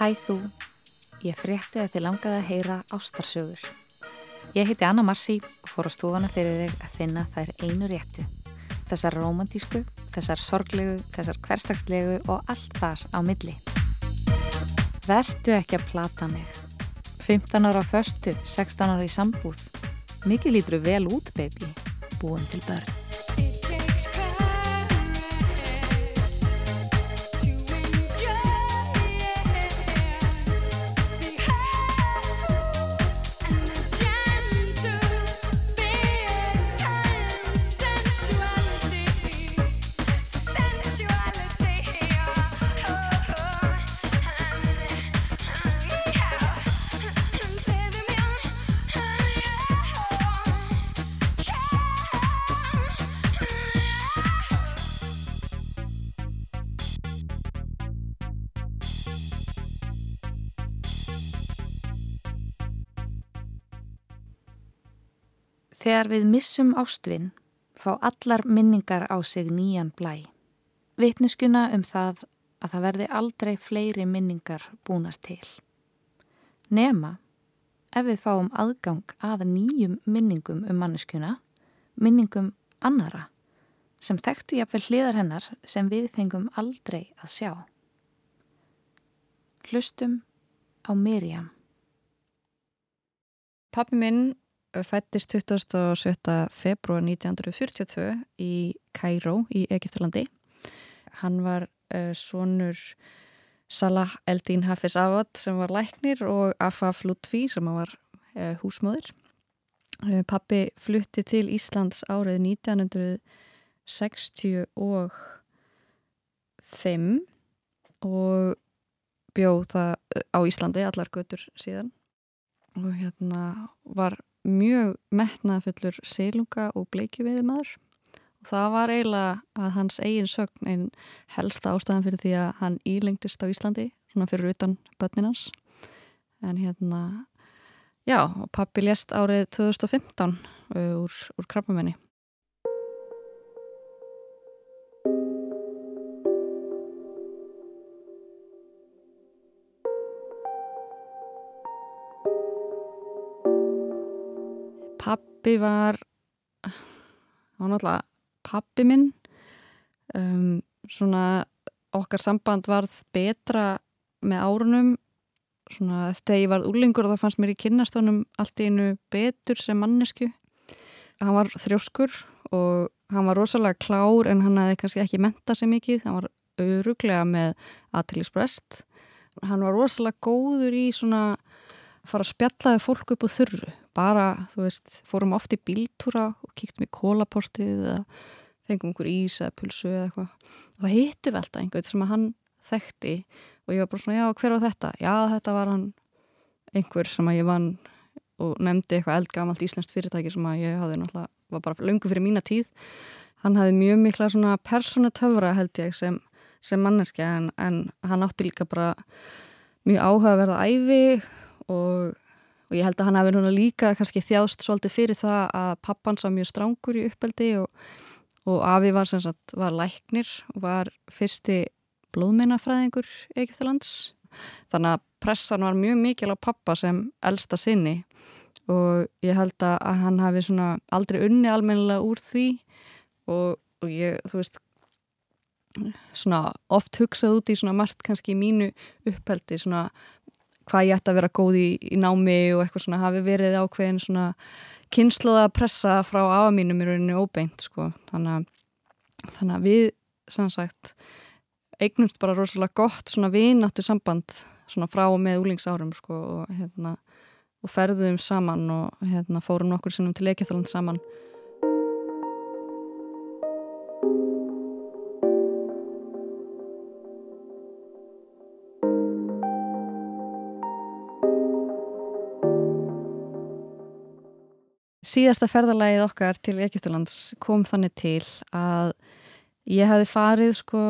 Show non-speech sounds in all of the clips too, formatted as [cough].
Hæ þú, ég frétti að þið langaði að heyra ástarsögur. Ég heiti Anna Marci og fór á stúfana fyrir þig að finna þær einu réttu. Þessar romantísku, þessar sorglegu, þessar hverstagslegu og allt þar á milli. Vertu ekki að plata mig. 15 ára á föstu, 16 ára í sambúð. Mikið lítur vel út, baby. Búin til börn. Þegar við missum ástvinn fá allar minningar á sig nýjan blæ. Vitneskuna um það að það verði aldrei fleiri minningar búnar til. Nema, ef við fáum aðgang að nýjum minningum um manneskuna, minningum annara, sem þekktu jafnvel hliðar hennar sem við fengum aldrei að sjá. Hlustum á Miriam. Pappi minn fættist 27. februar 1942 í Kæró í Egiptalandi. Hann var uh, sonur Salah Eldin Hafiz Awad sem var læknir og Afaf Lutfi sem var uh, húsmóður. Uh, pappi flutti til Íslands árið 1965 og bjóð það á Íslandi allar götur síðan og hérna var mjög metnaðfullur selunga og bleikjuveiði maður og það var eiginlega að hans eigin sögn einn helsta ástæðan fyrir því að hann ílengtist á Íslandi svona fyrir utan börninans en hérna já, pappi lést árið 2015 uh, úr, úr krabbamenni pappi var hann var náttúrulega pappi minn. Um, svona okkar samband varð betra með árunum. Svona þegar ég var úrlingur og það fannst mér í kynnastónum allt í einu betur sem mannesku hann var þrjóskur og hann var rosalega klár en hann hefði kannski ekki mentað sér mikið. Hann var öruglega með aðtilisbrest hann var rosalega góður í svona fara að spjallaði fólk upp á þurru. Bara, þú veist, fórum oft í bíltúra og kíktum í kólaportið eða fengum einhver ís eða pulsu eða eitthvað. Og það hittu velta einhvern sem að hann þekkti og ég var bara svona, já, hver var þetta? Já, þetta var hann einhver sem að ég vann og nefndi eitthvað eldgamalt íslenskt fyrirtæki sem að ég hafði náttúrulega, var bara lungu fyrir mína tíð. Hann hafði mjög mikla svona personutöfra held ég sem, sem manneski en, en hann átti líka bara mjög áhugaverða æfi og, og ég held að hann hefði núna líka kannski þjást svolítið fyrir það að pappans var mjög strángur í uppeldi og, og Afi var sagt, var læknir og var fyrsti blóðmennafræðingur Egiptalands þannig að pressan var mjög mikil á pappa sem elsta sinni og ég held að hann hafi svona aldrei unni almennilega úr því og, og ég, þú veist svona oft hugsað út í svona margt kannski mínu uppeldi svona hvað ég ætti að vera góð í, í námi og eitthvað svona hafi verið ákveðin svona kynsluða pressa frá afa mínum í rauninu óbeint sko. Þannig að, þannig að við sem sagt eignumst bara rosalega gott svona vináttu samband svona frá og með úlingsárum sko og hérna og ferðum saman og hérna fórum nokkur sinnum til Eikjættaland saman síðasta ferðalagið okkar til Egyptalands kom þannig til að ég hefði farið sko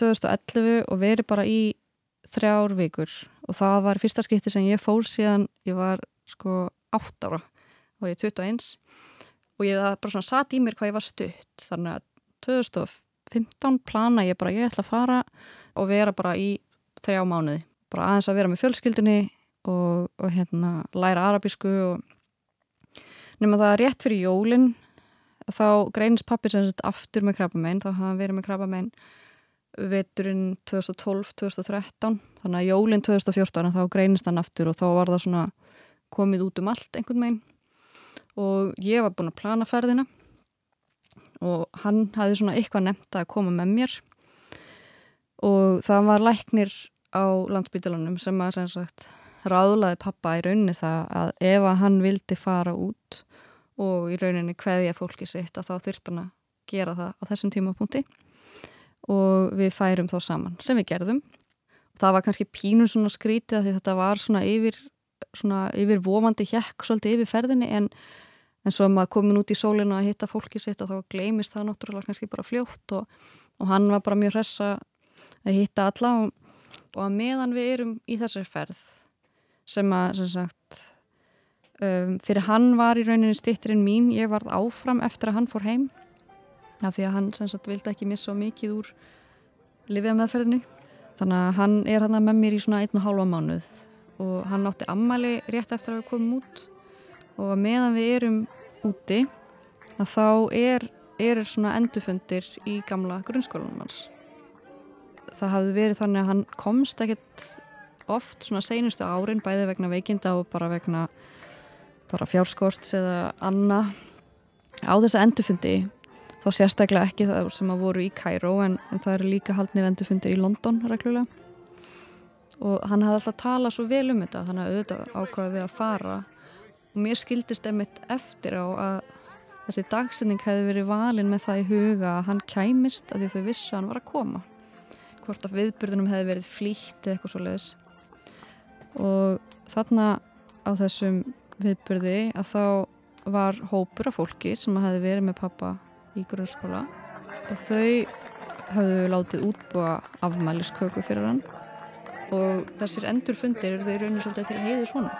2011 og verið bara í þrjár vikur. Og það var fyrsta skipti sem ég fór síðan ég var sko 8 ára. Þá var ég 21 og ég bara svona satt í mér hvað ég var stutt. Þannig að 2015 plana ég bara ég ætla að fara og vera bara í þrjá mánuði. Bara aðeins að vera með fjölskyldunni og, og hérna læra arabísku og nema það rétt fyrir jólinn þá greinist pappi sem sett aftur með krabbamein, þá hafði hann verið með krabbamein veturinn 2012-2013 þannig að jólinn 2014 þá greinist hann aftur og þá var það svona komið út um allt einhvern veginn. Og ég var búin að plana ferðina og hann hafði svona eitthvað nefnt að koma með mér. Og það var læknir á landsbytalanum sem að sem sagt ráðlaði pappa í rauninni það að ef að hann vildi fara út og í rauninni hveðja fólki sitt að þá þurft hann að gera það á þessum tímapunkti og við færum þá saman sem við gerðum. Það var kannski pínum svona skrítið að þetta var svona yfir, svona yfir vofandi hjekk svolítið yfir ferðinni en, en svo maður komin út í sólinu að hitta fólki sitt að þá gleimist það náttúrulega kannski bara fljótt og, og hann var bara mjög hressa að hitta alla og, og að meðan við erum í þessari ferð sem að sem sagt um, fyrir hann var í rauninni stitturinn mín, ég var áfram eftir að hann fór heim af því að hann sagt vildi ekki missa mikið úr lifið meðferðinu þannig að hann er hann með mér í svona einn og hálfa mánuð og hann átti ammali rétt eftir að við komum út. Og meðan við erum úti að þá er, er svona endufundir í gamla grunnskólanum hans. Það hafði verið þannig að hann komst ekkert oft svona seinustu árin bæði vegna veikinda og bara vegna bara fjárskort eða anna. Á þessa endufundi þá sérstaklega ekki það sem að voru í Kæró en, en það eru líka haldnir endufundir í London reglulega. Og hann hafði alltaf talað svo vel um þetta þannig að auðvitað ákvaði við að fara. Og mér skildist emitt eftir á að þessi dagsending hefði verið valin með það í huga að hann kæmist að því þau vissu að hann var að koma. Hvort að viðbyrðunum hefði verið flýtt eða eitthvað svo leiðis og þarna á þessum viðbyrði að þá var hópur af fólki sem hefði verið með pappa í grunnskóla. Og þau hafðu látið útbúa afmælisköku fyrir hann. Og þessir endurfundir eru þau raunir svolítið til að heiðu svona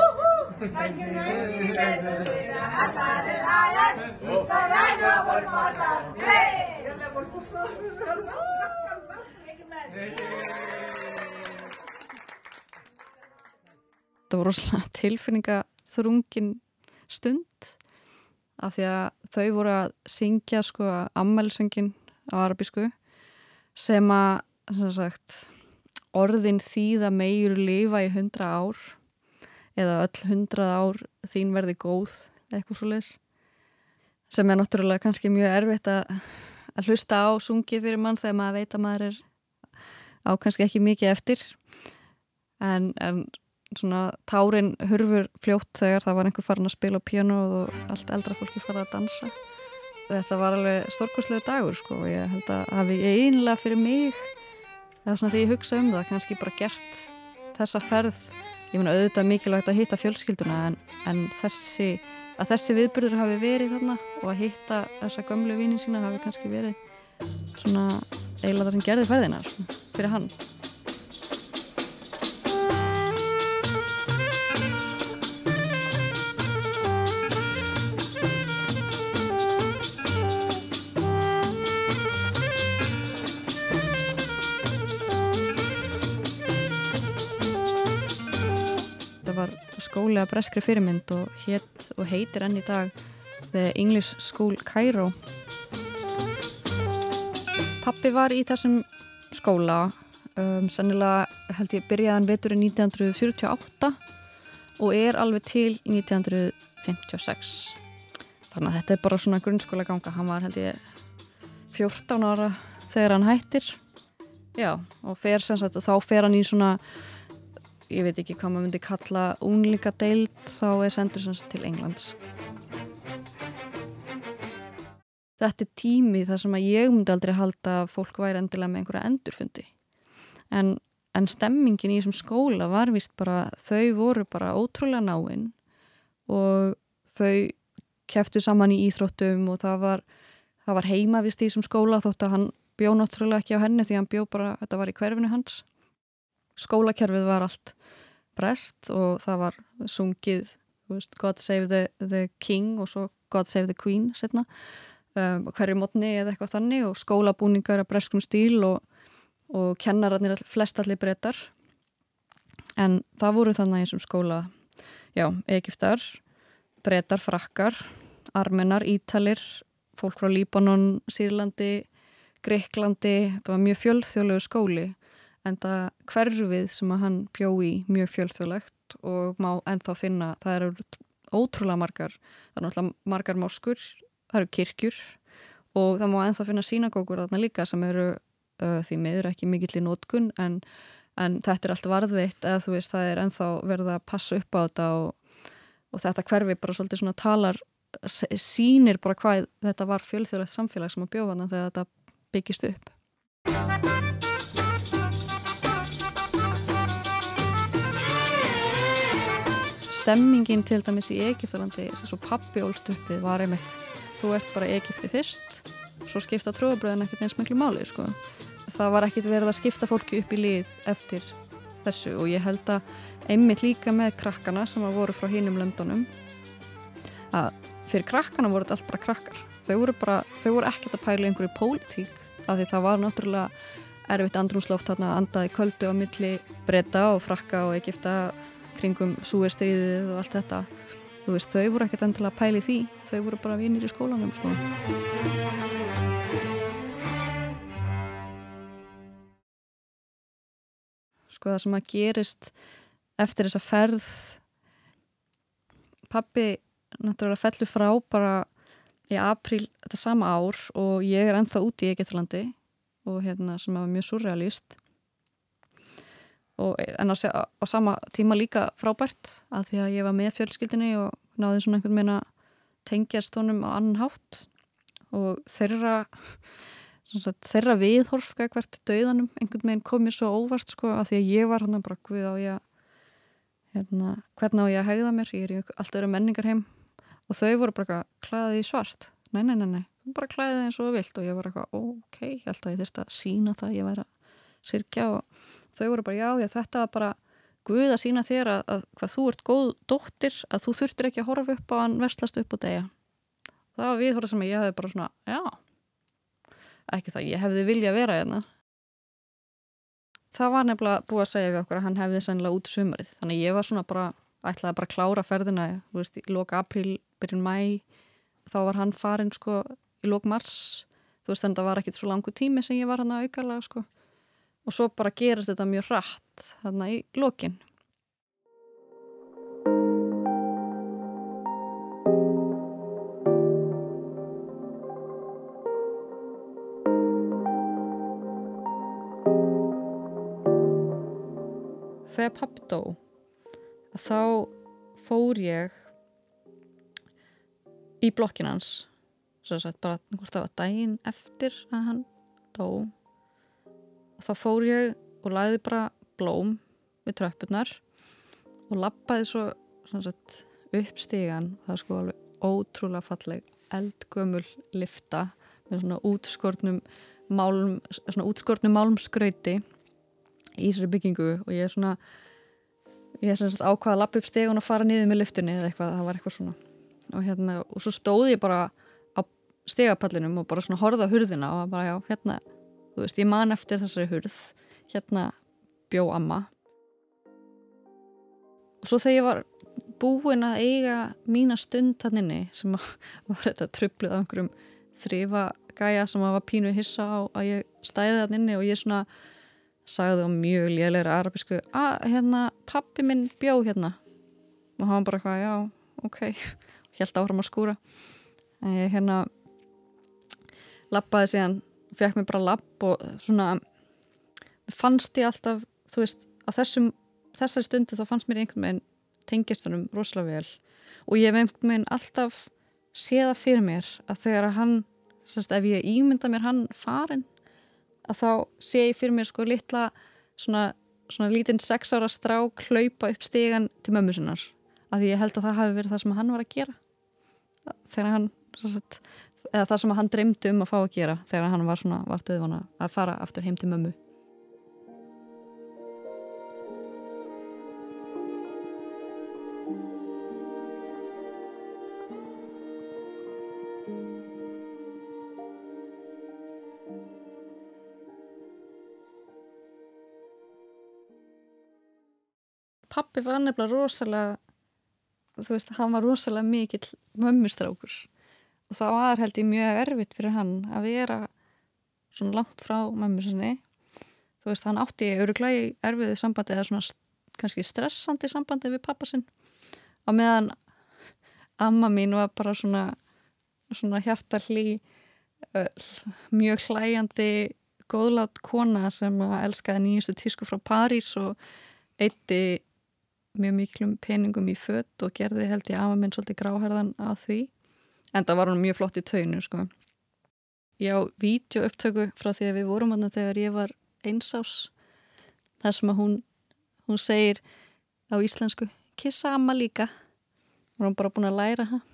[laughs] þetta voru svona tilfinningaþrungin stund af því að þau voru að syngja sko ammælsöngin á arabísku sem að sagt, orðin þýða megur lifa í hundra ár eða öll hundrað ár þín verði góð eitthvað svo leis sem er náttúrulega kannski mjög erfitt að, hlusta á sungið fyrir mann þegar maður veit að maður er á kannski ekki mikið eftir. En, en svona tárin hurfur fljótt þegar það var einhver farin að spila piano og allt eldra fólki farið að dansa. Þetta var alveg stórkoslega dagur sko og ég held að hafi einlega fyrir mig eða svona því ég hugsa um það kannski bara gert þessa ferð ég meina auðvitað mikilvægt að hitta fjölskylduna en, en þessi að þessi viðbyrður hafi verið þarna og að hitta þessa gömlu vínin sína hafi kannski verið svona eiginlega það sem gerði ferðina sko, fyrir hann skóli að breskri fyrirmynd og hétt og heitir enn í dag The English School Cairo. Pappi var í þessum skóla um, sennilega held ég byrjaðan veturinn 1948 og er alveg til 1956 þannig að þetta er bara svona grunnskóla ganga hann var held ég 14 ára þegar hann hættir. Já og fer sagt og þá fer hann í svona ég veit ekki hvað maður myndi kalla únlíka deild þá er sendur sem til Englands. Þetta er tími þar sem að ég myndi aldrei halda að fólk væri endilega með einhverja endurfundi. En, en stemmingin í þessum skóla var vist bara þau voru bara ótrúlega náinn og þau kæftu saman í íþróttum og það var, það var heima vist í þessum skóla þótt að hann bjó náttúrulega ekki á henni því hann bjó bara, þetta var í hverfinu hans skólakerfið var allt brest og það var sungið veist, God Save the, the King og svo God Save the Queen setna, um, hverju mótni eða eitthvað þannig og skólabúningar að breskum stíl og, og kennararnir flest allir breytar en það voru þannig eins og skóla já, Egiptar breytar, frakkar armenar, ítalir fólk frá Líbanon, Sýrlandi Greiklandi, þetta var mjög fjölþjóðlegu skóli en það hverfið sem að hann bjó í mjög fjölþjóðlegt og má ennþá finna, það eru ótrúlega margar, það eru náttúrulega margar moskur, það eru kirkjur og það má ennþá finna sínagókur þarna líka sem eru uh, því meður ekki mikill í nótkun en, en þetta er allt varðvitt eða þú veist það er ennþá verið að passa upp á þetta og, og þetta hverfi bara svolítið svona talar sínir bara hvað þetta var fjölþjóðlegt samfélag sem að bjóða þannig að þetta byggist upp. Stemmingin til dæmis í Egiptalandi, þess að pappi ólst uppið var einmitt, þú ert bara Egipti fyrst, svo skipta trúabröðin ekkert eins miklu máli, sko. Það var ekkert verið að skipta fólki upp í lið eftir þessu og ég held að einmitt líka með krakkana sem að voru frá hínum löndunum að fyrir krakkana voru þetta allt bara krakkar þau voru, bara, þau voru ekkert að pæla einhverju pólitík af því það var náttúrulega erfitt andrumsloft þarna andaði köldu á milli breyta og frakka og Egipta kringum súestriðið og allt þetta. Þú veist, þau voru ekkert endilega að pæli því. Þau voru bara vinir í skólanum sko. sko það sem að gerist eftir þessa ferð pappi náttúrulega fellur frá bara í apríl þetta sama ár og ég er ennþá úti í Egetalandi og hérna sem var mjög surrealist og en á, á sama tíma líka frábært að því að ég var með fjölskyldinni og náði svona einhvern meina tengjast honum á annan hátt. Og þeirra sagt, þeirra viðhorf hvert döðanum einhvern veginn kom mér svo óvart sko að því að ég var hann bara hvað á ég hérna, hvernig á ég að hegða mér? Ég er í allt öru menningar heim og þau voru bara klæðið í svart. Nei, nei, nei, nei, bara klæðið eins og vilt. Og ég var eitthvað, ok, ég held að ég þurfti að sína það, ég væri að sirkja og þau voru bara, já, já, þetta var bara Guð að sína þér að, að hvað þú ert góð dóttir, að þú þurftir ekki að horfa upp á hann vestlast upp og degja það var viðhorað sem ég hefði bara svona já, ekki það, ég hefði vilja vera hérna. Það var nefnilega búið að segja við okkur að hann hefði sennilega út sumarið, þannig ég var svona bara ætlaði bara að klára ferðina, þú veist, í loka april byrjun mæ þá var hann farin sko í lók mars. Þú veist þannig að það var ekkit svo langu tími sem ég var hann að aukarlega sko og svo bara gerast þetta mjög rætt hann í lókin Þegar pappi dó þá fór ég í blokkin hans svo að bara hvort það var daginn eftir að hann dó og þá fór ég og læði bara blóm við tröppunar og lappaði svo sagt, upp stígan það er sko alveg ótrúlega falleg eldgömmul lifta með svona útskortnum málm, svona útskortnum málmskrauti í þessari byggingu. Og ég er svona ég er svona ákvaða að lappa upp stígan og fara niður með liftunni eða eitthvað, það var eitthvað svona. Og hérna, og svo stóði ég bara á stegapallinum og bara svona horða hurðina og bara já, hérna þú veist, ég man eftir þessari hurð. Hérna bjó amma. Og svo þegar ég var búin að eiga mína stund hann inni sem [laughs] var þetta tröflið af einhverjum þrifa gæja sem var pínu hissa á að ég stæði hann inni og ég svona sagði á mjög lélæra arabísku að hérna pappi minn bjó hérna. Og hann bara hvað já, ok. [laughs] Held áfram að skúra. En ég hérna lappaði síðan, fekk mér bara lapp og svona fannst ég alltaf, þú veist á þessum, þessari stundu þá fannst mér einhvern veginn tengistunum rosalega vel. Og ég hef einhvern veginn alltaf séða fyrir mér að þegar að hann, sérst, ef ég ímynda mér hann farin að þá sé ég fyrir mér sko litla svona, svona lítinn sex ára strák hlaupa upp stígan til mömmu sinnar. Að ég held að það hafi verið það sem hann var að gera. Þegar hann sagt, eða það sem hann dreymdi um að fá að gera þegar hann var svona vart auðvana að fara aftur heim til mömmu. Pappi var nefnilega rosalega þú veist, hann var rosalega mikill mömmustrákur og það var held ég mjög erfitt fyrir hann að vera svona langt frá mömmu sinni. Þú veist, hann átti öruglega í erfiðu sambandi eða svona kannski stressandi sambandi við pappa sinn. Og meðan amma mín var bara svona svona hjartalí mjög hlæjandi góðlátt kona sem elskaði nýjustu tísku frá París og eitti mjög miklum peningum í fött og gerði held ég afa minn svolítið gráherðan að því en það var hún mjög flott í taunu sko. Ég á vídeo-upptöku frá því að við vorum hann þegar ég var einsás þar sem að hún, hún segir á íslensku kissa amma líka. Og hún bara búin að læra það?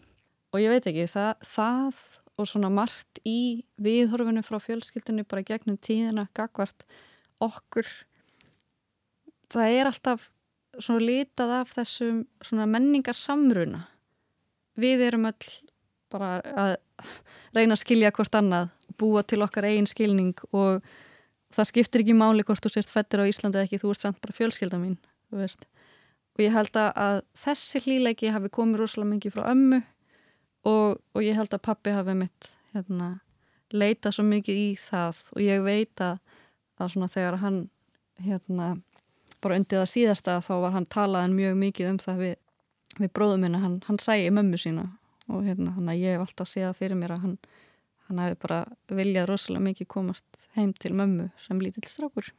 Og ég veit ekki það, það og svona margt í viðhorfinu frá fjölskyldunni bara gegnum tíðina gagvart okkur það er alltaf svona litað af þessum svona menningar samruna við erum öll bara að reyna að skilja hvort annað búa til okkar eigin skilning og það skiptir ekki máli hvort þú sért fættir á Íslandi eða ekki, þú ert samt bara fjölskylda mín og ég held að þessi hlýleiki hafi komið rosalega mikið frá ömmu og, og ég held að pappi hafi mitt hérna, leita svo mikið í það. Og ég veit að, að þegar hann hérna, bara undið að síðasta þá var hann talaðan mjög mikið um það við, við bróðum minna, hann, hann sæi mömmu sína og hérna, hann að ég hef alltaf séð fyrir mér að hann, hann hefði bara viljað rosalega mikið komast heim til mömmu sem lítill strákur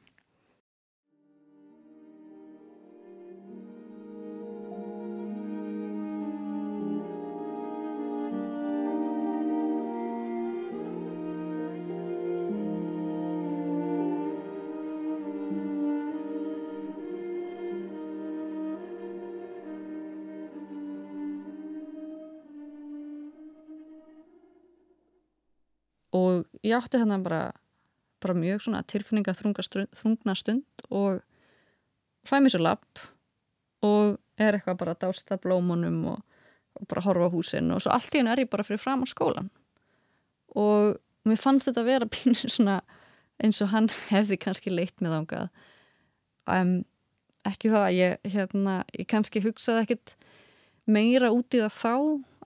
ég átti hérna bara, bara mjög svona tilfinninga þrungna stund og fæ mér svo lapp og er eitthvað bara að dásta blómunum og, og bara horfa húsin og svo allt í hennu er ég bara fyrir fram á skólan og mér fannst þetta að vera [laughs] pínir svona eins og hann hefði kannski leitt með ángað um, ekki það að ég hérna, ég kannski hugsaði ekkit meira út í það þá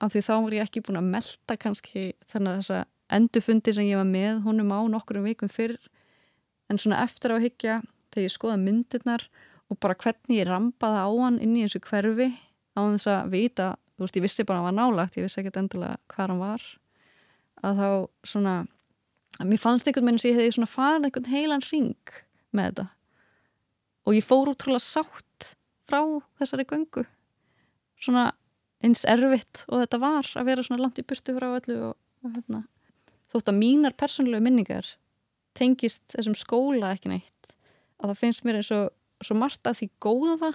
af því þá var ég ekki búin að melda kannski þannig að þessa endurfundi sem ég var með honum á nokkurum vikum fyrr en svona eftir á higgja þegar ég skoða myndirnar og bara hvernig ég rampaði á hann inn í þessu hverfi á þess að vita, þú veist ég vissi bara að hann var nálagt, ég vissi ekkert endilega hvað hann var að þá svona að mér fannst einhvern veginn sem ég hefði svona farið einhvern heilan ring með þetta. Og ég fór útrúlega sátt frá þessari göngu. Svona eins erfitt og þetta var að vera svona langt í burtu frá öllu og, og hérna þótt að mínar persónulegu minningar tengist þessum skóla ekki neitt að það finnst mér eins og svo margt af því góða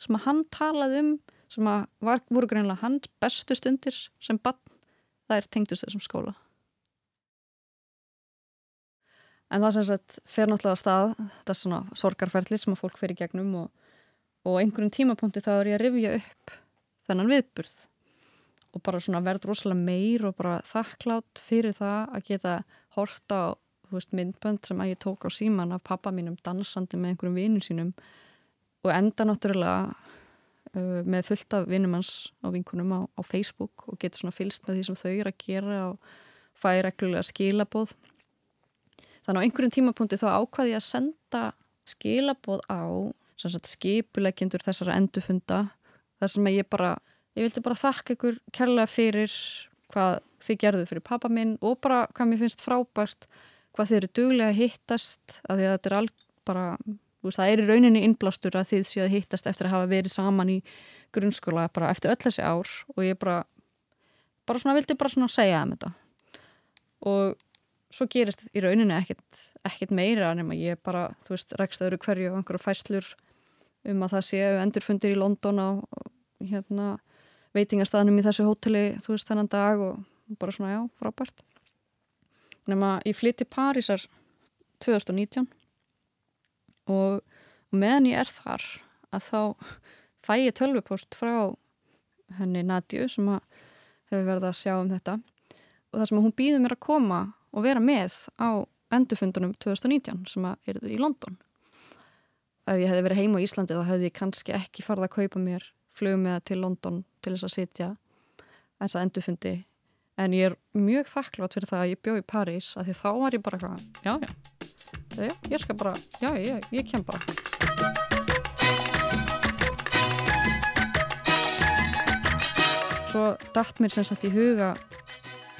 sem að hann talaði um sem að var, voru greinlega hans bestu stundir sem bann það er tengdust þessum skóla. En það sem sagt fer náttúrulega að stað þetta er svona sorgarferðli sem að fólk fer í gegnum og, og einhverjum tímapunkti þá er ég að rifja upp þennan viðburð og bara svona verð rosalega meir og bara þakklátt fyrir það að geta horta á veist, myndbönd sem að ég tók á síman af pappa mínum dansandi með einhverjum vinum sínum og enda náttúrulega uh, með fullt af vinumans á vinkunum á, á Facebook og geta svona fylst með því sem þau eru að gera og fæði reglulega skilabóð þannig á einhverjum tímapunkti þá ákvaði ég að senda skilabóð á skipuleggjendur þessara endufunda þar sem ég bara ég vildi bara þakka ykkur kærlega fyrir hvað þið gerðu fyrir pappa minn og bara hvað mér finnst frábært hvað þið eru duglega að hittast að því að þetta er alg bara veist, það er í rauninni innblástur að þið séu að hittast eftir að hafa verið saman í grunnskóla bara eftir öll þessi ár og ég bara bara svona vildi bara svona segja um þetta. Og svo gerist í rauninni ekkert, ekkert meira nema ég bara, þú veist, rekst öðru hverju og einhverju fæslur um að það séu endurfundir í London á hérna veitingarstaðnum í þessu hóteli þú veist þennan dag og bara svona já, frábært. Nema ég flytti Parísar 2019 og meðan ég er þar að þá fæ ég tölvupost frá henni Nadju sem hefur verið að sjá um þetta. Og það sem hún býður mér að koma og vera með á endurfundunum 2019 sem er í London. Ef ég hefði verið heima á Íslandi þá hefði ég kannski ekki farið að kaupa mér flugum með til London til þess að sitja þess að endurfundi. En ég er mjög þakklátt fyrir það að ég bjóð í París að því þá var ég bara eitthvað, já, já, já, ég skal bara, já, ég, ég kem bara. Svo dætt mér sem sagt í huga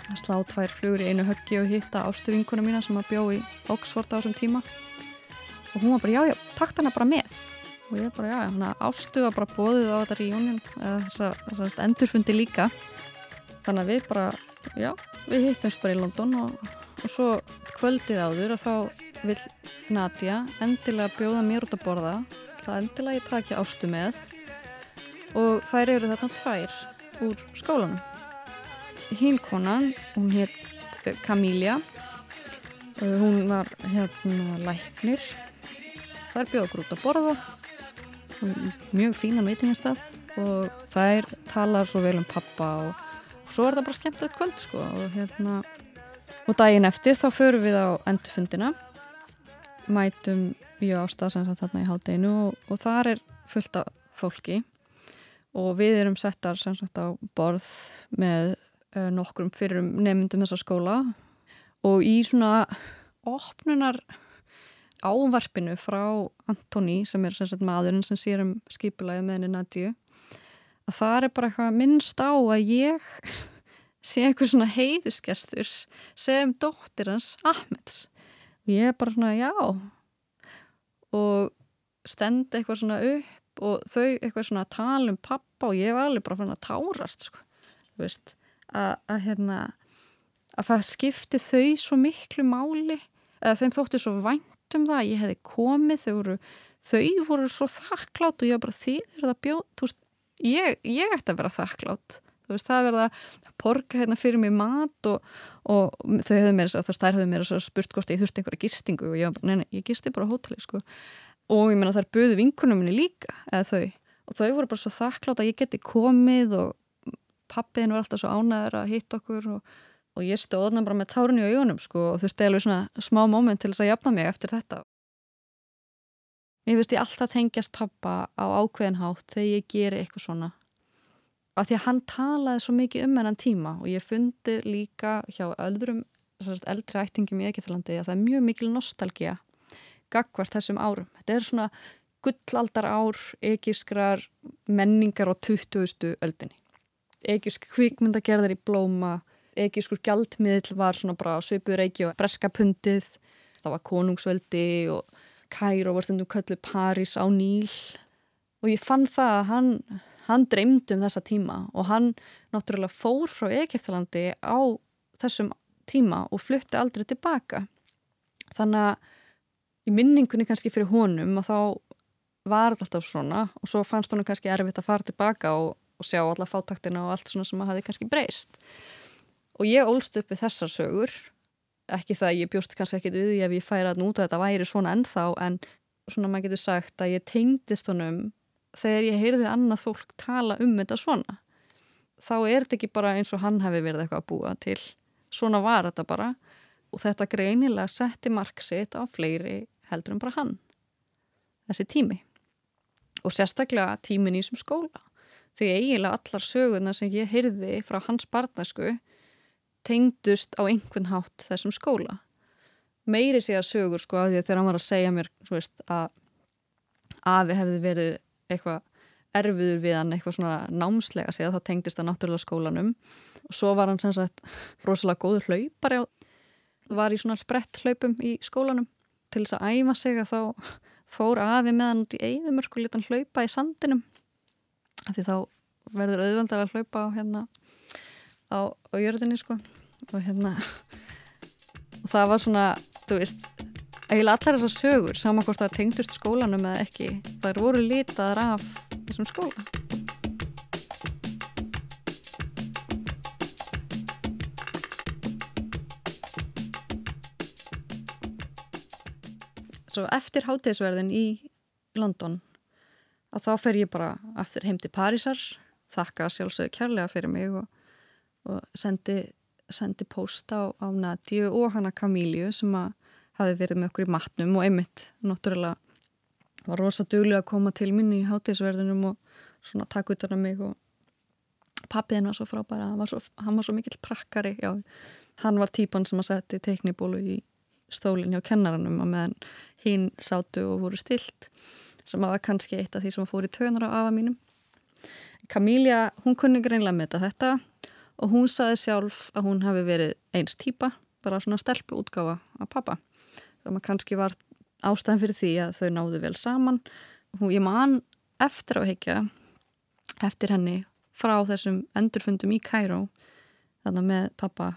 að slá tvær flugur í einu höggi og hitta ástu vinkuna mína sem að bjó í Oxford á þessum tíma. Og hún var bara, já, já, takt hana bara með og ég bara, já, hana ástu var bara bóðið á þetta reunion eða þess að endurfundi líka. Þannig að við bara, já, við hittumst bara í London og, og svo kvöldið áður og þá vil Nadja endilega bjóða mér út að borða. Það endilega ég takja ástu með. Og þær eru þarna tvær úr skólanum. Hinn konan, hún hétt Camília hún var hérna læknir. Það er bjóð okkur út að borða mjög fínan veitingastaf og þær talar svo vel um pappa og svo er það bara skemmtilegt kvöld sko og hérna og daginn eftir þá förum við á endurfundina mætum við ástað sem sagt þarna í haldeginu og, og þar er fullt af fólki og við erum settar sem sagt á borð með uh, nokkrum fyrrum nefndum þessa skóla og í svona opnunar ávarpinu frá Antoni sem er sem sagt maðurinn sem sér um skipulæði með henni Nadju að það er bara eitthvað minnst á að ég [laughs] sé eitthvað svona heiðusgestur sem dóttir hans Ahmeds. Og ég er bara svona já. Og stend eitthvað svona upp og þau eitthvað svona tala um pappa og ég var alveg bara að tárast sko, veist að, að hérna að það skipti þau svo miklu máli eða þeim þótti svo vænt um það að ég hefði komið þau voru, þau voru svo þakklátt og ég var bara þýðir það bjóð veist, ég, ég ætti að vera þakklátt veist, það verða að porka hérna fyrir mig mat og, og þau hefðu mér þess að þær hefðu mér spurt hvort ég þurfti einhverja gistingu og ég var bara, neina, ég gisti bara á hóteli sko. Og ég menna þær buðu vinkunum minni líka eða þau. Og þau voru bara svo þakklátt að ég geti komið og pappiðin var alltaf svo ánæður að hitta okkur og, og ég stóðna bara með tárun í augunum sko og þurfti alveg svona smá móment til þess að jafna mig eftir þetta. Ég veist ég alltaf tengjast pappa á ákveðinhátt þegar ég geri eitthvað svona. Af því að hann talaði svo mikið um hennan tíma og ég fundi líka hjá öðrum eldri ættingum í Egeþalandi að það er mjög mikil nostálgija gagvart þessum árum. Þetta er svona gullaldar ár, egiskrar menningar á 20. öldinni egisk kvikmyndagerðar í blóma egiskur gjaldmiðl var svona bara svipuður eigi og breska pundið. Það var konungsveldi og Kæro var stundum köllu París á Níl. Og ég fann það að hann, hann dreymdi um þessa tíma og hann náttúrulega fór frá Egiptalandi á þessum tíma og flutti aldrei tilbaka. Þannig að í minningunni kannski fyrir honum og þá var alltaf svona og svo fannst honum kannski erfitt að fara tilbaka og og sjá alla fátaktina og allt svona sem að hafi kannski breyst og ég ólst upp við þessar sögur. Ekki það að ég bjóst kannski ekkit við því ef ég færa að núta þetta væri svona ennþá en svona maður getur sagt að ég tengdist honum þegar ég heyrði annað fólk tala um þetta svona. Þá er þetta ekki bara eins og hann hefði verið eitthvað að búa til. Svona var þetta bara. Og þetta greinilega setti marksitt á fleiri heldur en bara hann. Þessi tími. Og sérstaklega tímin í sem skóla. Því eiginlega allar söguna sem ég heyrði frá hans barnasku tengdust á einhvern hátt þessum skóla. Meiri sé að sögur sko af því að þegar hann var að segja mér veist, að afi hefði verið eitthvað erfiður við hann eitthvað svona námslega segja þá tengdist það náttúrulega skólanum. Og svo var hann sem sagt rosalega góður hlaupari var í svona sprett hlaupum í skólanum. Til þess að æfa sig að þá fór afi með hann út í eigðumörku litan hlaupa í sandinum. Því þá verður auðvöldar að hlaupa á hérna á, á jörðinni sko og hérna og það var svona, þú veist eiginlega allar þessar sögur, saman hvort það tengdust skólanum eða ekki, það voru litaðar af þessum skóla. Svo eftir hátegisverðin í London að þá fer ég bara eftir heim til Parísar þakka sjálfsögðu kærlega fyrir mig og, og sendi, sendi posta á, á Nadju og hana Kamíliu sem að hafi verið með okkur í matnum og einmitt náttúrulega var rosa duglega að koma til minni í hátíðsverðinum og svona taka utan á mig og pappiðin var svo frábæra, hann var svo, svo mikill prakkari, já, hann var típan sem að setja teiknibólu í stólinn hjá kennaranum og meðan hinn sátu og voru stilt sem var kannski eitt af því sem fór í tönar á afa mínum. Kamília, hún kunni greinlega með þetta og hún saði sjálf að hún hafi verið eins típa, bara svona stelpu útgáfa af pappa. Sem að kannski var ástæðan fyrir því að þau náðu vel saman. Og ég man eftir á heikja eftir henni frá þessum endurfundum í Kæró þannig með pappa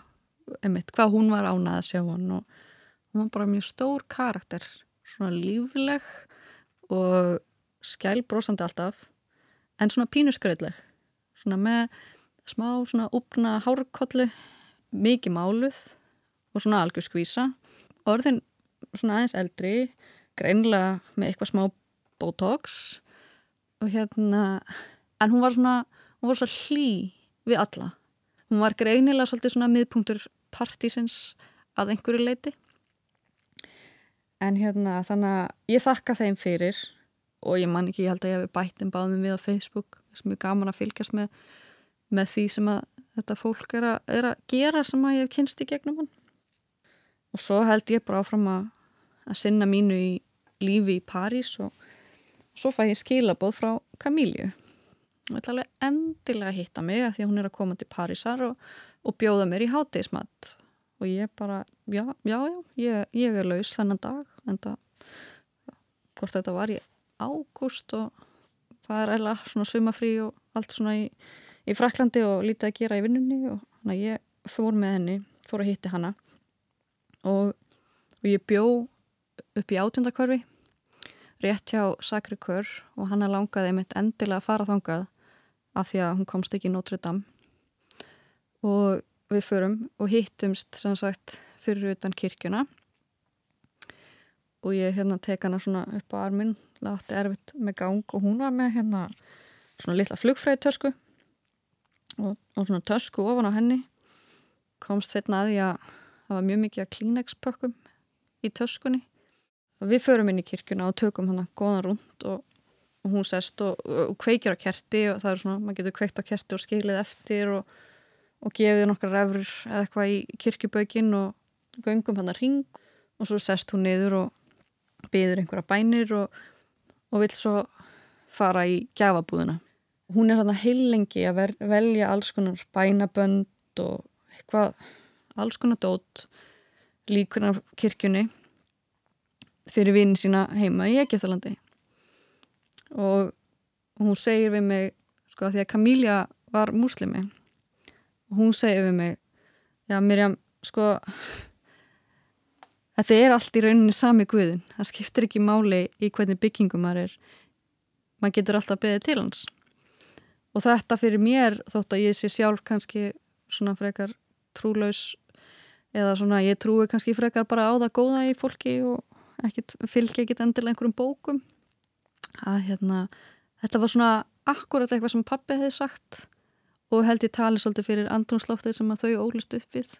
emitt, hvað hún var ánað að sjá hann. Og hún var bara mjög stór karakter svona lífleg og skælbrósandi alltaf en svona pínusgröðleg svona með smá svona upna hárkollu mikið máluð og svona algjör skvísa. Orðin svona aðeins eldri greinlega með eitthvað smá botox og hérna en hún var svona hún var svo hlý við alla. Hún var greinilega svolítið svona miðpunktur partísins að einhverju leiti en hérna þannig að ég þakka þeim fyrir og ég man ekki, ég held að ég hef bættin báðum við á Facebook. Sem er gaman að fylgjast með með því sem að þetta fólk er að, er að gera sem að ég hef kynst í gegnum hann. Og svo held ég bara áfram að, að sinna mínu í lífi í París og svo fæ ég skilaboð frá Kamíliu og ætla alveg endilega að hitta mig að því að hún er að koma til Parísar og, og bjóða mér í hátegismat og ég bara, já, já, já ég, ég er laus þennan dag en það, hvort þetta var í ágúst og það er eða svona sumafrí og allt svona í, í Fraklandi og lítið að gera í vinnunni og þannig að ég fór með henni, fór að hitti hana. Og, og ég bjó upp í átjöndakvarfi rétt hjá Sakri Kör og hann er langaði mitt endilega að fara þangað af því að hún komst ekki í Notre Dame og við förum og hittumst sem sagt fyrir utan kirkjuna. Og ég hérna tek hana svona upp á armin látti erfitt með gang og hún var með hérna svona litla flugfræði tösku og, og svona tösku ofan á henni komst setna að því að það var mjög mikið að Kleenex pökkum í töskunni og við förum inn í kirkjuna og tökum hana góðan rúnd og og hún sest og, og kveikir á kerti og það er svona, maður getur kveikt á kerti og skilið eftir og, gefið nokkar refur eða eitthvað í kirkjubökin og göngum hann að ring og svo sest hún niður og byður einhverja bænir og, og vil svo fara í gjafabúðina. Hún er hann að heilengi að velja alls konar bænabönd og eitthvað, alls konar dót líkunar kirkjunni fyrir vinn sína heima í Egeftalandi og hún segir við mig sko því að Kamília var muslimi og hún segir við mig já Mirjam sko [laughs] þetta er allt í rauninni sami guðin það skiptir ekki máli í hvernig byggingum maður er. Maður getur alltaf beðið til hans og þetta fyrir mér þótt að ég sé sjálf kannski svona frekar trúlaus eða svona ég trúi kannski frekar bara á það góða í fólki og ekkit, fylgja ekkit endilega einhverjum bókum að hérna, þetta var svona akkurat eitthvað sem pappi hefði sagt og held ég tali svolítið fyrir andrumsloftið sem að þau ólist upp við.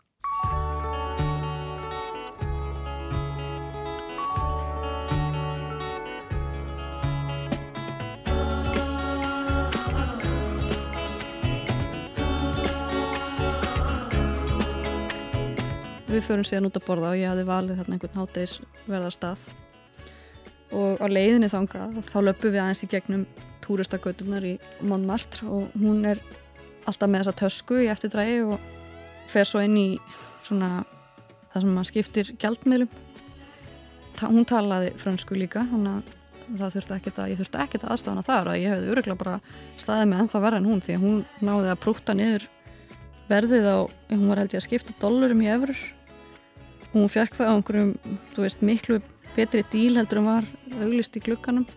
Við förum síðan út að borða og ég hafði valið þarna einhvern háteis verða stað. Og á leiðinni þanga þá löpum við aðeins í gegnum túristagötunar í Montmartre og hún er alltaf með þessa tösku í eftirdrægi og fer svo inn í svona það sem maður skiptir gjaldmiðlum. Hún talaði fransku líka þannig að það þurfti ekkert að ég þurfti ekkert að aðstafana þar að ég hefði öruglega bara staðið með ennþá verða en hún því að hún náði að prúta niður verðið á, hún var held ég að skipta dollurum í efur hún fekk það á einhverjum, þú veist, miklu betri díl heldur en var auglist í glukkanum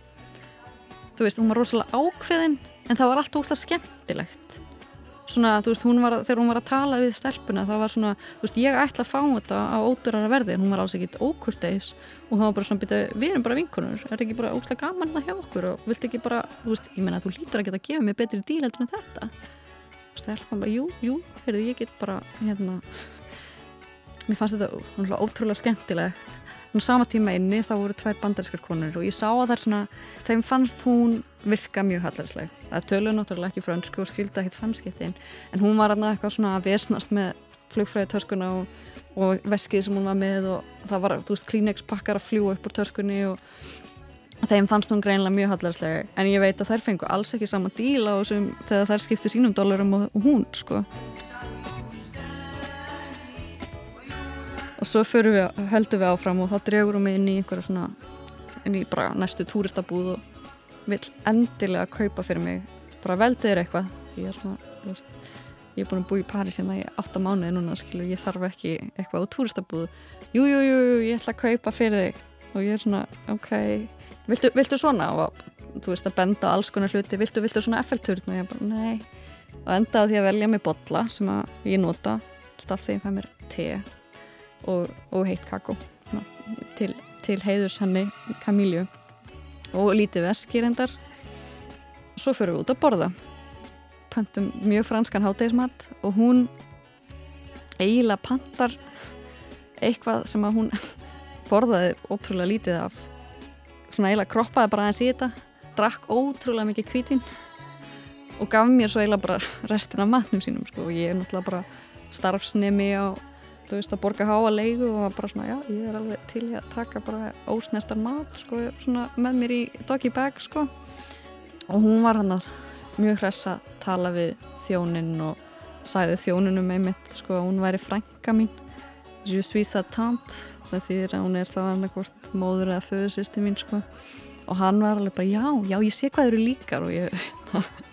þú veist, hún var rosalega ákveðin en það var allt ógst að skemmtilegt. Svona, þú veist, hún var, þegar hún var að tala við stelpuna, það var svona, þú veist, ég ætla að fá þetta á ódurara verði, en hún var alls ekkit ókurteis. Og það var bara svona, byrja, við erum bara vinkunur er þetta ekki bara ógst að gaman það hjá okkur? Og vilt ekki bara, þú veist, ég menna, þú lítur að geta að gefa mig betri díl heldur en þetta. Þú veist, það er bara, jú, jú, heyrðu, mér fannst þetta ótrúlega skemmtilegt. En sama tíma inni þá voru tvær bandarískar konur og ég sá að það er svona þeim fannst hún virka mjög hallarsleg það töluði náttúrulega ekki frönsku og skildi ekkert samskiptin en hún var aðna eitthvað svona að vesnast með flugfræði törskuna og, og veskið sem hún var með og það var, þú veist, Kleenex pakkar að fljúa upp úr törskunni og þeim fannst hún greinlega mjög hallarsleg en ég veit að þær fengu alls ekki sama díl á þessum þegar þær skiptu sínum dólarum og, og hún, sko og svo við, höldum við áfram og þá dregurum við inn í einhverja svona inn í bara næstu túristabúð og vil endilega kaupa fyrir mig. Bara veldu þér eitthvað. Ég er svona, þú veist ég er búin að búa í París hérna í 8 mánuði núna skilur, ég þarf ekki eitthvað á túristabúð. Jújújú, jú, jú, ég ætla að kaupa fyrir þig. Og ég er svona, ok viltu, viltu svona? Og þú veist að benda alls konar hluti, viltu, viltu svona effekturn og ég bara, nei. Og endaði því að velja mig botla sem að ég nota. Alltaf þegar ég fæ mér te og, og heitt kakó. Til, til heiðurs henni Kamílju. Og lítið veskir endar svo fyrir við út að borða. Pantum mjög franskan hátægismat og hún eiginlega pantar eitthvað sem að hún [laughs] borðaði ótrúlega lítið af. Svona eiginlega kroppaði bara aðeins í þetta drakk ótrúlega mikið kvítvin og gaf mér svo eiginlega bara [laughs] restin af matnum sínum sko. Og ég er náttúrulega bara starfsnemi á þú veist að borga háa leigu og bara svona já ég er alveg til að taka bara ósnertar mat sko svona með mér í doggy bag sko. Og hún var hann að mjög hress að tala við þjóninn og sæði þjóninu með mitt sko að hún væri frænka mín. Je suis sa tante sem þýðir að hún er þá annarkvort móður eða föðusisti mín sko. Og hann var alveg bara já, já ég sé hvað eru líkar og ég [laughs]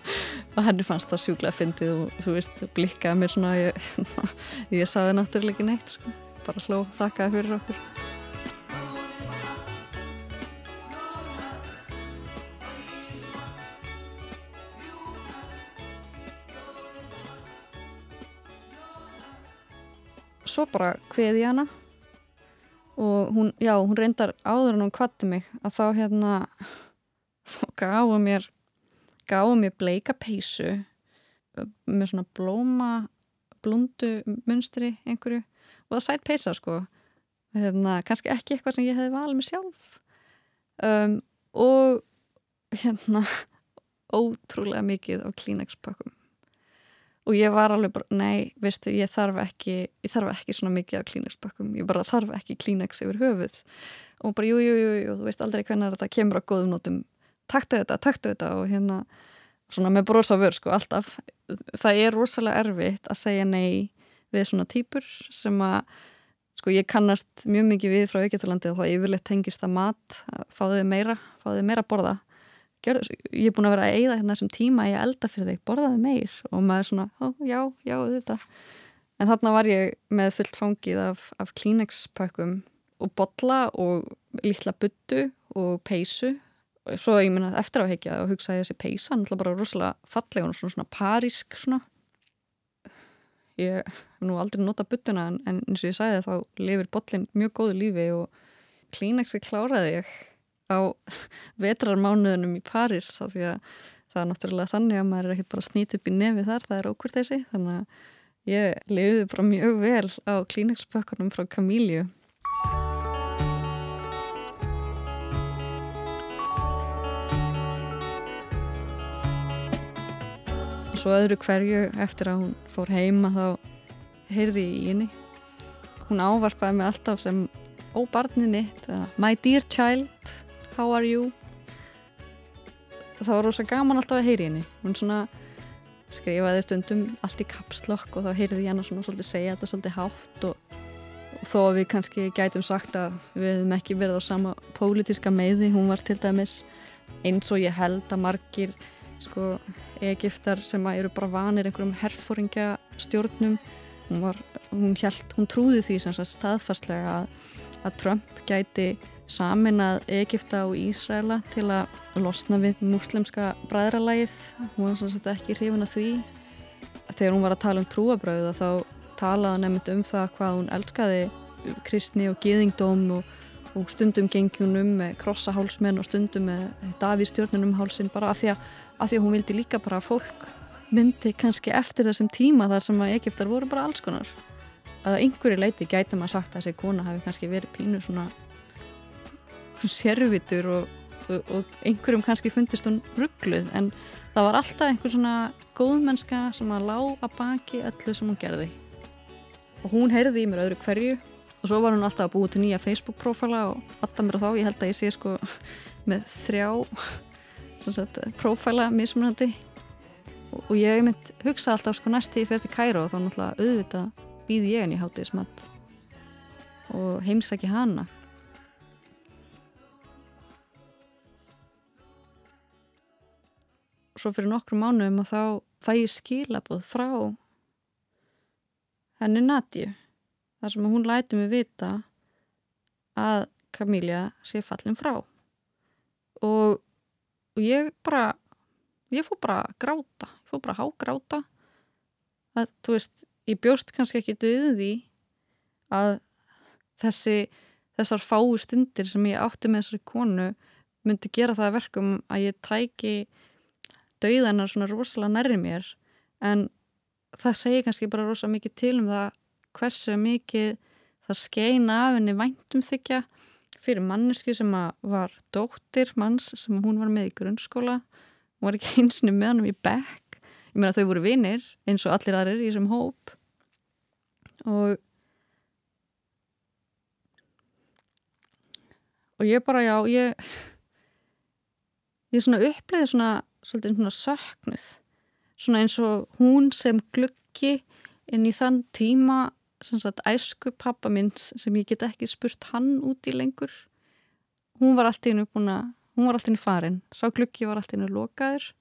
og henni fannst það sjúklega fyndið og þú veist, blikkaði mér svona ég, [laughs] ég saði náttúrulega ekki neitt sko. bara hló, þakkaði fyrir okkur Svo bara hveði hana og hún, já, hún reyndar áður en hún kvatti mig að þá hérna [laughs] þá gafu mér gáði mér bleika peysu með svona blóma blundu munstri einhverju. Og það sætt peysa sko. Hérna, kannski ekki eitthvað sem ég hefði valið mig sjálf. Um, og hérna [laughs] ótrúlega mikið á Kleenex pakkum og ég var alveg bara, nei, veistu, ég þarf ekki ég þarf ekki svona mikið á Kleenex pakkum ég bara þarf ekki Kleenex yfir höfuð. Og bara, jú, jú, jú, jú þú veist aldrei hvernig þetta kemur á góðum nótum taktu þetta, taktu þetta og hérna svona með brosa vör sko alltaf. Það er rosalega erfitt að segja nei við svona týpur sem að sko ég kannast mjög mikið við frá Egyptalandi og þá yfirleitt tengist það mat fáðu meira, fáðu meira að borða. Gjör, ég er búin að vera að eigða hérna þessum tíma ég elda fyrir þig, borðaði meir. Og maður svona, já, já, þetta en þarna var ég með fullt fangið af, af Kleenex pakkum og botla og lítla byttu og peysu svo ég minna eftir að hekja og hugsa að þessi peysa hann er bara rosalega falleg og svona, svona parísk svona. Ég hef nú aldrei notað buttuna en, en eins og ég sagði þá lifir botlinn mjög góðu lífi og klínexi kláraði ég á [laughs] vetrarmánuðunum í París þá því að það er náttúrulega þannig að maður er ekkert bara snýt upp í nefi þar það er okkur þessi. Þannig að ég lifiði bara mjög vel á klínexpökkunum frá Camíliu svo öðru hverju eftir að hún fór heima þá heyrði ég í henni. Hún ávarpaði mig alltaf sem ó barnið mitt, my dear child how are you? Það var rosa gaman alltaf að heyri henni. Hún svona skrifaði stundum allt í kapslokk og þá heyrði ég henni svona svolítið segja þetta svolítið hátt og, og þó við kannski gætum sagt að við hefum ekki verið á sama pólitiska meiði, hún var til dæmis eins og ég held að margir sko Egiptar sem eru bara vanir einhverjum herfóringja stjórnum hún, var, hún, held, hún trúði því sem staðfastlega að, að Trump gæti samin að Egipta og Ísraela til að losna við muslimska bræðralægið hún var svona ekki hrifin að því. Þegar hún var að tala um trúabröðu þá talaði nefnd um það hvað hún elskaði kristni og gíðingdóm og, og stundum gengjunum með krossahálsmenn og stundum með Davís-stjórnunum hálsin bara af því að af því að hún vildi líka bara að fólk myndi kannski eftir þessum tíma þar sem að Egiptar voru bara alls konar. Að einhverju leiti gæti maður sagt að þessi kona hafi kannski verið pínu svona sérvitur og, og, og einhverjum kannski fundist hún ruggluð en það var alltaf einhver svona góðmennska sem að lá að baki öllu sem hún gerði. Og hún heyrði í mér öðru hverju og svo var hún alltaf að búið til nýja Facebook-prófala og alltaf mér þá, ég held að ég sé sko með þrjá sagt, prófala mismunandi. Og, og ég mynd hugsa alltaf sko næst í fyrst í Kæra og þá náttúrulega auðvitað býði ég henni í hátíðismat og heimsæki hana. Svo fyrir nokkru mánuðum og þá fæ ég skilabóð frá henni Nadju þar sem hún læti mig vita að Camilla sé fallin frá. Og, og ég bara ég fór bara að gráta ég fór bara að hágráta. Að þú veist, ég bjóst kannski ekki döðu því að þessi þessar fáu stundir sem ég átti með þessari konu myndi gera það verkum að ég tæki dauðanar svona rosalega nærri mér. En það segir kannski bara rosalega mikið til um það hversu mikið það skeina af henni væntum þykja fyrir mannesku sem var dóttir manns sem hún var með í grunnskóla. Hún var ekki [laughs] einsinu með hann í bekk. Ég meina þau voru vinnir eins og allir aðrir í þessum hóp. Og og ég bara já ég ég svona uppleiði svona svolítið svona söknuð. Svona eins og hún sem gluggi inn í þann tíma sagt, æsku pappa minns sem ég get ekki spurt hann út í lengur. Hún var alltaf innu búin að hún var alltaf innu farin, sá gluggi var alltaf innu lokaður.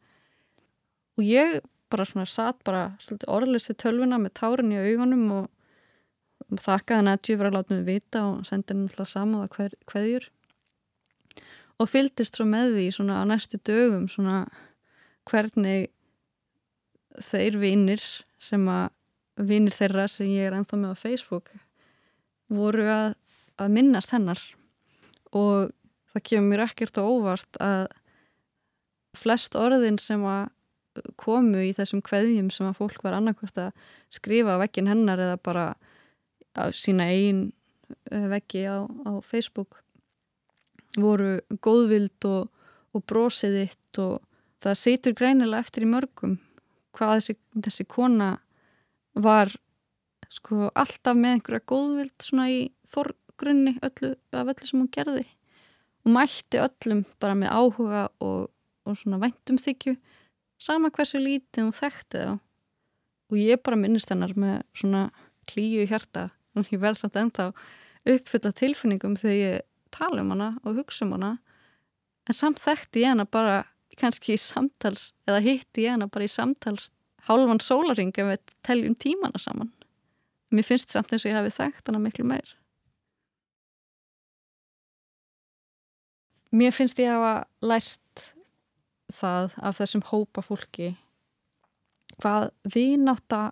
Og ég bara svona satt bara orðlist við tölvuna með tárin í augunum og, þakkaði henni að djúfra láta mig vita og sendi henni alltaf sama hver, hverjur og fyldist svo með því svona á næstu dögum svona hvernig þeir vinnir sem að vinnir þeirra sem ég er ennþá með á Facebook voru að, að minnast hennar. Og það kemur mér ekkert á óvart að flest orðin sem að komu í þessum kveðjum sem að fólk var annarkvært að skrifa á vekkin hennar eða bara á sína einn eh, vekki á, á Facebook voru góðvild og, og brosiðitt og það situr greinilega eftir í mörgum hvað þessi, þessi kona var sko alltaf með einhverja góðvild svona í forgrunni öllu, af öllu sem hún gerði. Og mætti öllum bara með áhuga og, og svona væntumþykju sama hversu lítið hún þekkti það og ég bara minnist hennar með svona klíu í hjarta og ég vel samt ennþá uppfylla tilfinningum þegar ég tala um hana og hugsa um hana. En samt þekkti ég hana bara kannski í samtals eða hitti ég hana bara í samtals hálfan sólaring ef við teljum tímana saman. Mér finnst samt eins og ég hafi þekkt hana miklu meir. Mér finnst ég hafa lært það af þessum hópa fólki hvað viðnáta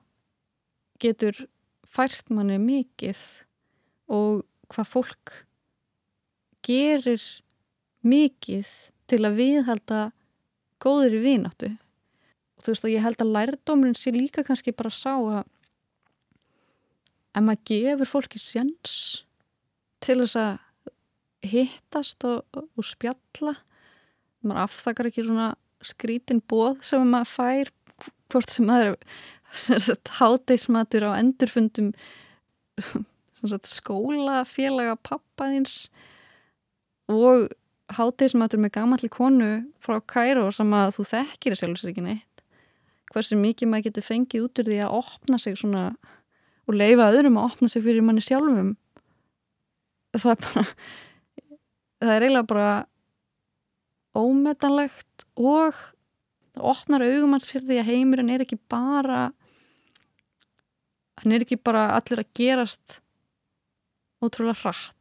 getur fært manni mikið og hvað fólk gerir mikið til að viðhalda góður í viðnáttu og þú veist og ég held að lærdómurinn sé líka kannski bara sá að ef maður gefur fólki sjans til þess að hittast og, og spjalla. Maður afþakar ekki svona skrítin bóð sem maður fær hvort sem maður háteismatur á endurfundum skólafélaga pappaðins og háteismatur með gamalli konu frá Kæró sem að þú þekkir í sjálfsveikinni hversu mikið maður getur fengið út úr því að opna sig svona og leifa öðrum að opna sig fyrir manni sjálfum. Það er bara það er eiginlega bara ómetanlegt og það opnar augum hans fyrir því að heimurinn er ekki bara hann er ekki bara allir að gerast ótrúlega hratt.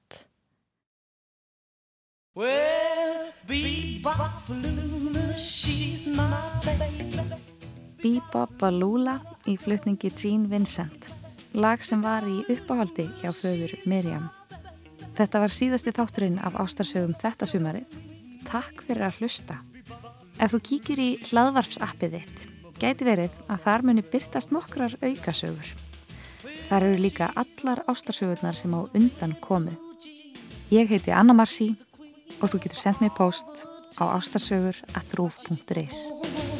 Well, bebop Luna, she's my baby Bebop Balula í flutningi Gene Vincent, lag sem var í uppáhaldi hjá föður Miriam. Þetta var síðasti þátturinn af ástarsögum þetta sumarið. Takk fyrir að hlusta. Ef þú kíkir í hlaðvarpsappið þitt, gæti verið að þar muni byrtast nokkrar aukasögur. Þar eru líka allar ástarsögurnar sem á undan komu. Ég heiti Anna Marci og þú getur sendt mig post á ástarsögur.ruf.is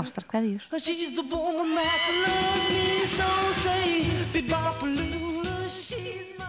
ástarkveðjur She's